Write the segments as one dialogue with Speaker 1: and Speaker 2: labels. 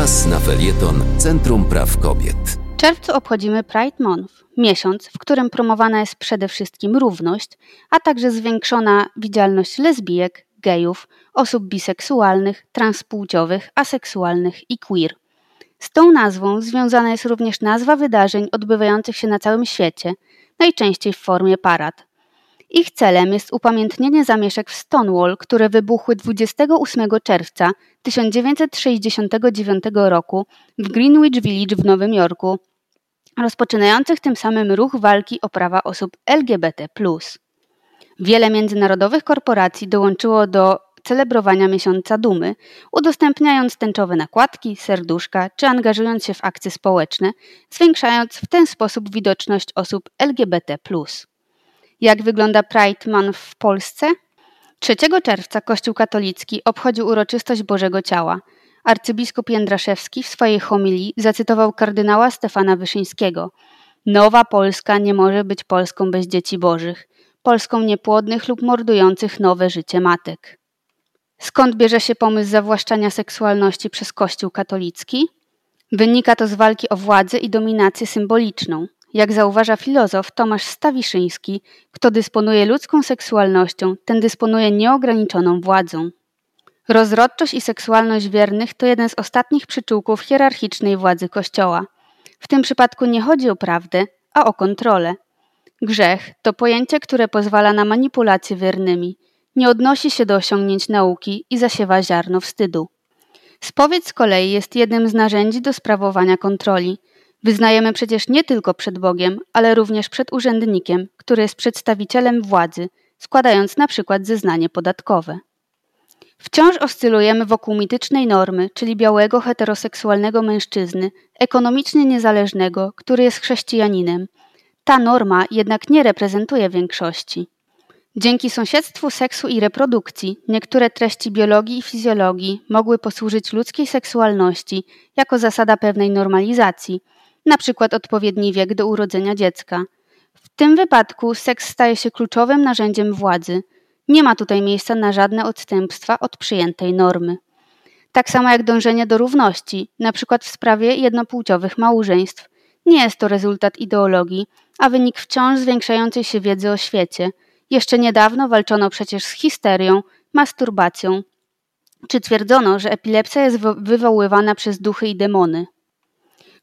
Speaker 1: Czas na felieton Centrum Praw Kobiet.
Speaker 2: W czerwcu obchodzimy Pride Month, miesiąc, w którym promowana jest przede wszystkim równość, a także zwiększona widzialność lesbijek, gejów, osób biseksualnych, transpłciowych, aseksualnych i queer. Z tą nazwą związana jest również nazwa wydarzeń odbywających się na całym świecie, najczęściej w formie parad. Ich celem jest upamiętnienie zamieszek w Stonewall, które wybuchły 28 czerwca 1969 roku w Greenwich Village w Nowym Jorku, rozpoczynających tym samym ruch walki o prawa osób LGBT. Wiele międzynarodowych korporacji dołączyło do celebrowania miesiąca dumy, udostępniając tęczowe nakładki, serduszka czy angażując się w akcje społeczne, zwiększając w ten sposób widoczność osób LGBT. Jak wygląda Pride Month w Polsce? 3 czerwca Kościół katolicki obchodził uroczystość Bożego Ciała. Arcybiskup Jędraszewski w swojej homilii zacytował kardynała Stefana Wyszyńskiego. Nowa Polska nie może być Polską bez dzieci bożych, Polską niepłodnych lub mordujących nowe życie matek. Skąd bierze się pomysł zawłaszczania seksualności przez Kościół katolicki? Wynika to z walki o władzę i dominację symboliczną. Jak zauważa filozof Tomasz Stawiszyński, kto dysponuje ludzką seksualnością, ten dysponuje nieograniczoną władzą. Rozrodczość i seksualność wiernych to jeden z ostatnich przyczółków hierarchicznej władzy Kościoła. W tym przypadku nie chodzi o prawdę, a o kontrolę. Grzech to pojęcie, które pozwala na manipulację wiernymi, nie odnosi się do osiągnięć nauki i zasiewa ziarno wstydu. Spowiedź z kolei jest jednym z narzędzi do sprawowania kontroli – Wyznajemy przecież nie tylko przed Bogiem, ale również przed urzędnikiem, który jest przedstawicielem władzy, składając na przykład zeznanie podatkowe. Wciąż oscylujemy wokół mitycznej normy, czyli białego heteroseksualnego mężczyzny, ekonomicznie niezależnego, który jest chrześcijaninem. Ta norma jednak nie reprezentuje większości. Dzięki sąsiedztwu seksu i reprodukcji niektóre treści biologii i fizjologii mogły posłużyć ludzkiej seksualności jako zasada pewnej normalizacji, przykład odpowiedni wiek do urodzenia dziecka. W tym wypadku seks staje się kluczowym narzędziem władzy. Nie ma tutaj miejsca na żadne odstępstwa od przyjętej normy. Tak samo jak dążenie do równości, przykład w sprawie jednopłciowych małżeństw. Nie jest to rezultat ideologii, a wynik wciąż zwiększającej się wiedzy o świecie. Jeszcze niedawno walczono przecież z histerią, masturbacją, czy twierdzono, że epilepsja jest wywoływana przez duchy i demony.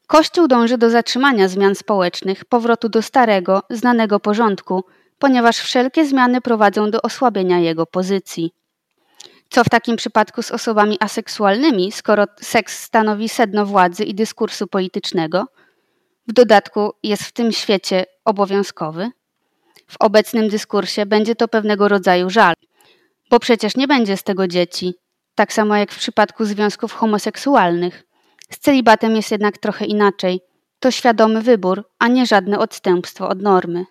Speaker 2: Kościół dąży do zatrzymania zmian społecznych, powrotu do starego, znanego porządku, ponieważ wszelkie zmiany prowadzą do osłabienia jego pozycji. Co w takim przypadku z osobami aseksualnymi, skoro seks stanowi sedno władzy i dyskursu politycznego? W dodatku jest w tym świecie obowiązkowy. W obecnym dyskursie będzie to pewnego rodzaju żal, bo przecież nie będzie z tego dzieci, tak samo jak w przypadku związków homoseksualnych. Z celibatem jest jednak trochę inaczej. To świadomy wybór, a nie żadne odstępstwo od normy.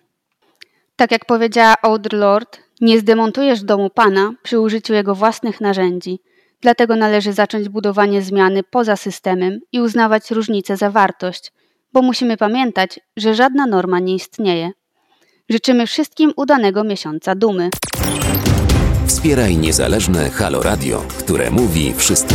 Speaker 2: Tak jak powiedziała Audre Lorde, nie zdemontujesz domu Pana przy użyciu jego własnych narzędzi. Dlatego należy zacząć budowanie zmiany poza systemem i uznawać różnice za wartość, bo musimy pamiętać, że żadna norma nie istnieje. Życzymy wszystkim udanego miesiąca dumy.
Speaker 1: Wspieraj niezależne Halo Radio, które mówi wszystko